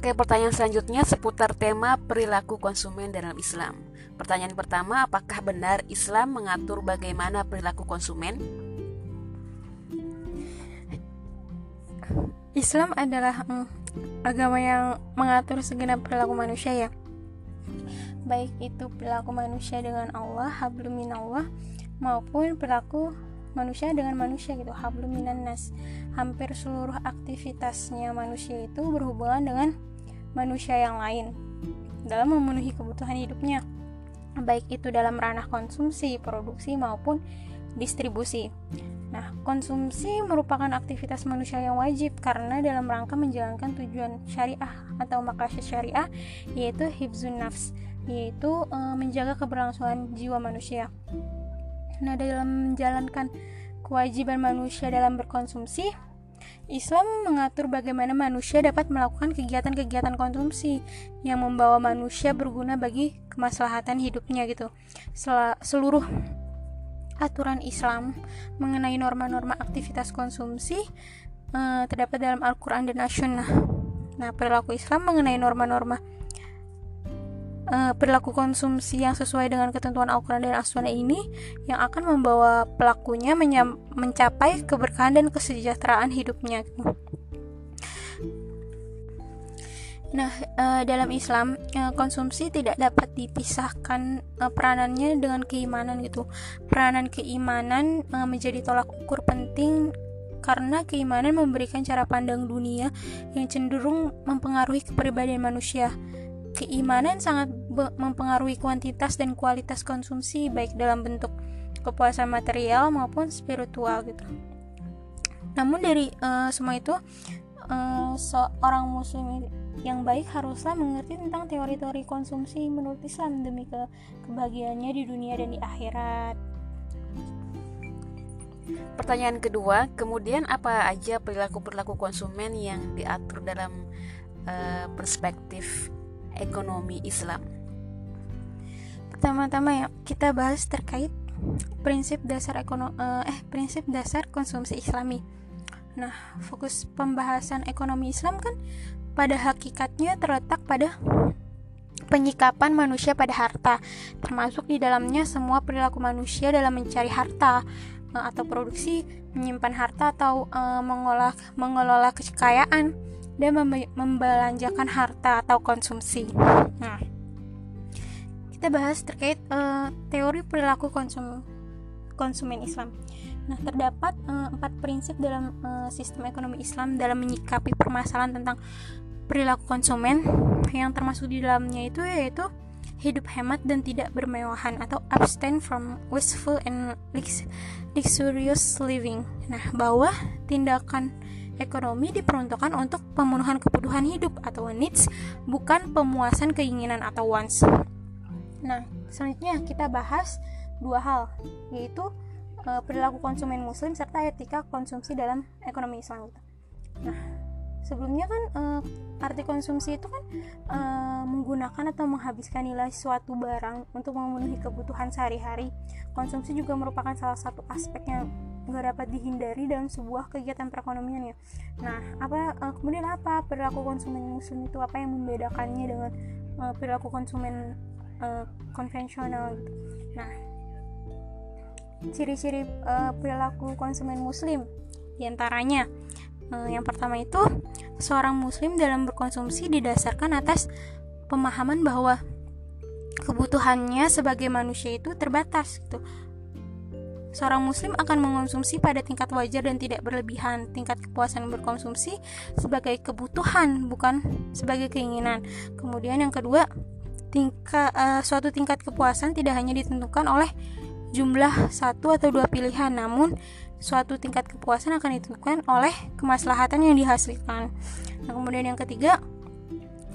Oke, pertanyaan selanjutnya seputar tema perilaku konsumen dalam Islam. Pertanyaan pertama, apakah benar Islam mengatur bagaimana perilaku konsumen? Islam adalah mm, agama yang mengatur segenap perilaku manusia ya. Baik itu perilaku manusia dengan Allah, hablum minallah, maupun perilaku manusia dengan manusia gitu hablum minan nas hampir seluruh aktivitasnya manusia itu berhubungan dengan manusia yang lain dalam memenuhi kebutuhan hidupnya baik itu dalam ranah konsumsi, produksi maupun distribusi. Nah, konsumsi merupakan aktivitas manusia yang wajib karena dalam rangka menjalankan tujuan syariah atau makasyid syariah yaitu hibzun nafs, yaitu e, menjaga keberlangsungan jiwa manusia. Nah, dalam menjalankan kewajiban manusia dalam berkonsumsi, Islam mengatur bagaimana manusia dapat melakukan kegiatan-kegiatan konsumsi yang membawa manusia berguna bagi kemaslahatan hidupnya gitu. Seluruh aturan Islam mengenai norma-norma aktivitas konsumsi uh, terdapat dalam Al-Quran dan As-Sunnah. Nah, perilaku Islam mengenai norma-norma uh, perilaku konsumsi yang sesuai dengan ketentuan Al-Quran dan As-Sunnah ini yang akan membawa pelakunya mencapai keberkahan dan kesejahteraan hidupnya. Nah, uh, dalam Islam, uh, konsumsi tidak dapat dipisahkan peranannya dengan keimanan gitu. Peranan keimanan menjadi tolak ukur penting karena keimanan memberikan cara pandang dunia yang cenderung mempengaruhi kepribadian manusia keimanan sangat mempengaruhi kuantitas dan kualitas konsumsi baik dalam bentuk kepuasan material maupun spiritual gitu. Namun dari uh, semua itu uh, seorang muslim yang baik haruslah mengerti tentang teori-teori konsumsi menurut Islam demi ke kebahagiaannya di dunia dan di akhirat. Pertanyaan kedua, kemudian apa aja perilaku-perilaku konsumen yang diatur dalam uh, perspektif ekonomi Islam. Pertama-tama ya kita bahas terkait prinsip dasar ekonomi eh, eh prinsip dasar konsumsi Islami. Nah, fokus pembahasan ekonomi Islam kan pada hakikatnya terletak pada penyikapan manusia pada harta, termasuk di dalamnya semua perilaku manusia dalam mencari harta eh, atau produksi, menyimpan harta atau uh, mengolah mengelola kekayaan dan membelanjakan harta atau konsumsi. Nah, kita bahas terkait uh, teori perilaku konsum konsumen Islam. Nah, terdapat uh, empat prinsip dalam uh, sistem ekonomi Islam dalam menyikapi permasalahan tentang perilaku konsumen yang termasuk di dalamnya itu yaitu hidup hemat dan tidak bermewahan atau abstain from wasteful and luxurious living. Nah, bahwa tindakan ekonomi diperuntukkan untuk pemenuhan kebutuhan hidup atau needs, bukan pemuasan keinginan atau wants. Nah, selanjutnya kita bahas dua hal, yaitu e, perilaku konsumen muslim serta etika konsumsi dalam ekonomi Islam. Nah, sebelumnya kan e, arti konsumsi itu kan e, menggunakan atau menghabiskan nilai suatu barang untuk memenuhi kebutuhan sehari-hari. Konsumsi juga merupakan salah satu aspek yang nggak dapat dihindari dalam sebuah kegiatan perekonomian ya. Nah, apa uh, kemudian apa perilaku konsumen muslim itu apa yang membedakannya dengan perilaku konsumen uh, konvensional gitu. Nah, ciri-ciri uh, perilaku konsumen muslim di antaranya uh, yang pertama itu seorang muslim dalam berkonsumsi didasarkan atas pemahaman bahwa kebutuhannya sebagai manusia itu terbatas gitu Seorang muslim akan mengonsumsi pada tingkat wajar dan tidak berlebihan. Tingkat kepuasan berkonsumsi sebagai kebutuhan, bukan sebagai keinginan. Kemudian yang kedua, tingkat uh, suatu tingkat kepuasan tidak hanya ditentukan oleh jumlah satu atau dua pilihan, namun suatu tingkat kepuasan akan ditentukan oleh kemaslahatan yang dihasilkan. Nah, kemudian yang ketiga,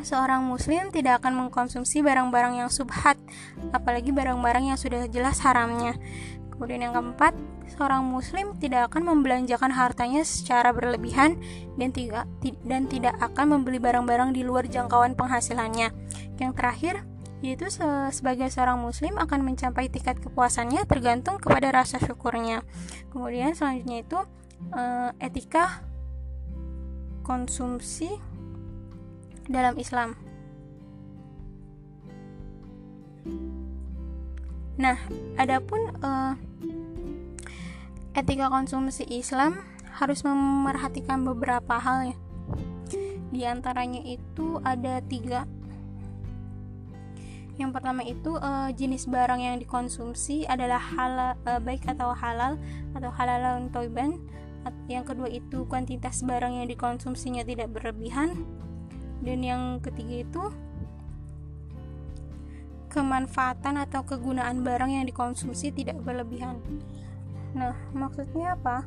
seorang muslim tidak akan mengkonsumsi barang-barang yang subhat, apalagi barang-barang yang sudah jelas haramnya. Kemudian yang keempat, seorang muslim tidak akan membelanjakan hartanya secara berlebihan dan tidak dan tidak akan membeli barang-barang di luar jangkauan penghasilannya. Yang terakhir, yaitu sebagai seorang muslim akan mencapai tingkat kepuasannya tergantung kepada rasa syukurnya. Kemudian selanjutnya itu eh, etika konsumsi dalam Islam. Nah, adapun uh, etika konsumsi Islam harus memerhatikan beberapa hal ya. Di antaranya itu ada tiga. Yang pertama itu uh, jenis barang yang dikonsumsi adalah halal uh, baik atau halal atau halal toiban. Yang kedua itu kuantitas barang yang dikonsumsinya tidak berlebihan. Dan yang ketiga itu kemanfaatan atau kegunaan barang yang dikonsumsi tidak berlebihan. Nah, maksudnya apa?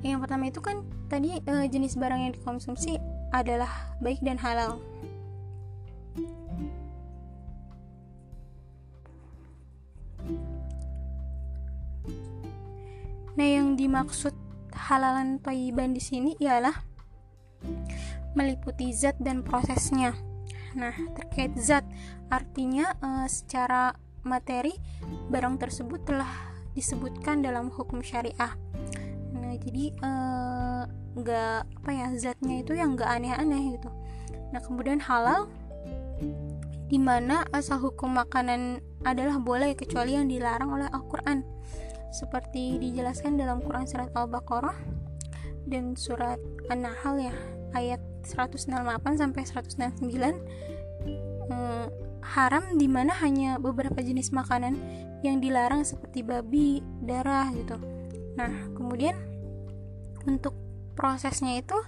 Yang pertama itu kan tadi e, jenis barang yang dikonsumsi adalah baik dan halal. Nah, yang dimaksud halalan toiban di sini ialah meliputi zat dan prosesnya. Nah, terkait zat, artinya e, secara materi barang tersebut telah disebutkan dalam hukum syariah. Nah, jadi eh, nggak e, apa ya zatnya itu yang nggak aneh-aneh gitu. Nah, kemudian halal di mana asal hukum makanan adalah boleh kecuali yang dilarang oleh Al-Quran seperti dijelaskan dalam Quran surat Al-Baqarah dan surat An-Nahl ya ayat 168 sampai 169 hmm, haram di mana hanya beberapa jenis makanan yang dilarang seperti babi, darah gitu. Nah, kemudian untuk prosesnya itu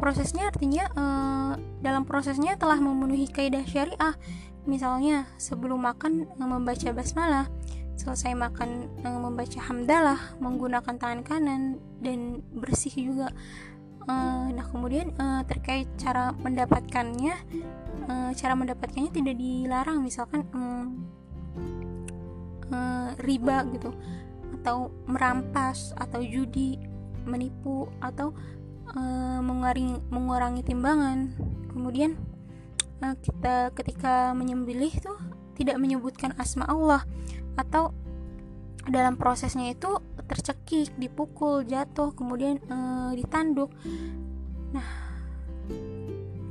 prosesnya artinya uh, dalam prosesnya telah memenuhi kaidah syariah. Misalnya sebelum makan uh, membaca basmalah, selesai makan membaca hamdalah, menggunakan tangan kanan dan bersih juga uh, nah kemudian uh, terkait cara mendapatkannya uh, cara mendapatkannya tidak dilarang. Misalkan um, uh, riba gitu atau merampas atau judi menipu atau uh, mengurangi timbangan. Kemudian uh, kita ketika menyembelih tuh tidak menyebutkan asma Allah atau dalam prosesnya itu tercekik, dipukul, jatuh, kemudian e, ditanduk. Nah,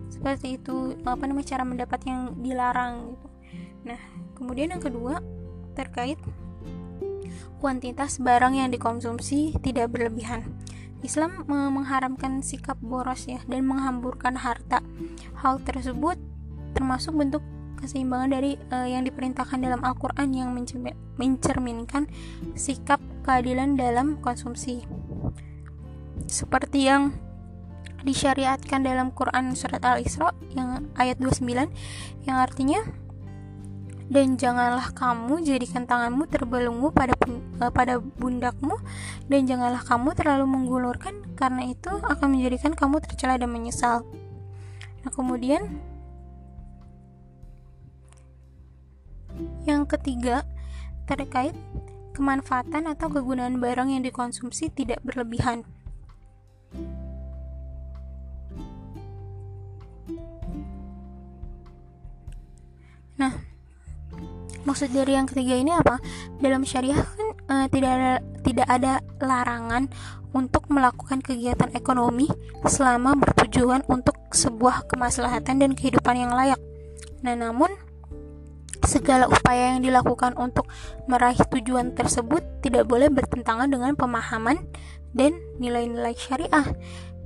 seperti itu apa namanya cara mendapat yang dilarang gitu. Nah, kemudian yang kedua terkait kuantitas barang yang dikonsumsi tidak berlebihan. Islam mengharamkan sikap boros ya dan menghamburkan harta. Hal tersebut termasuk bentuk keseimbangan dari uh, yang diperintahkan dalam Al-Quran yang mencerminkan sikap keadilan dalam konsumsi. Seperti yang disyariatkan dalam Quran surat Al-Isra yang ayat 29 yang artinya dan janganlah kamu jadikan tanganmu terbelenggu pada uh, pada bundakmu dan janganlah kamu terlalu menggulurkan karena itu akan menjadikan kamu tercela dan menyesal. Nah, kemudian Yang ketiga, terkait kemanfaatan atau kegunaan barang yang dikonsumsi tidak berlebihan. Nah, maksud dari yang ketiga ini apa? Dalam syariah kan e, tidak ada tidak ada larangan untuk melakukan kegiatan ekonomi selama bertujuan untuk sebuah kemaslahatan dan kehidupan yang layak. Nah, namun segala upaya yang dilakukan untuk meraih tujuan tersebut tidak boleh bertentangan dengan pemahaman dan nilai-nilai syariah.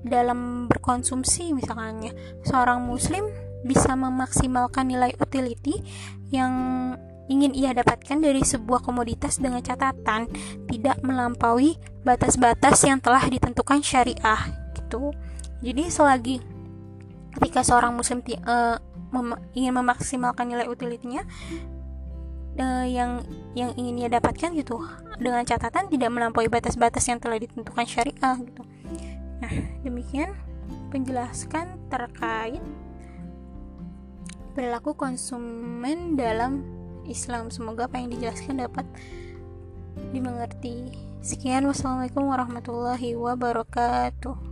Dalam berkonsumsi misalnya seorang muslim bisa memaksimalkan nilai utility yang ingin ia dapatkan dari sebuah komoditas dengan catatan tidak melampaui batas-batas yang telah ditentukan syariah gitu. Jadi selagi ketika seorang muslim uh, mem ingin memaksimalkan nilai utilitinya uh, yang yang ingin ia dapatkan gitu dengan catatan tidak melampaui batas-batas yang telah ditentukan syariah gitu. Nah, demikian penjelaskan terkait perilaku konsumen dalam Islam. Semoga apa yang dijelaskan dapat dimengerti. Sekian wassalamualaikum warahmatullahi wabarakatuh.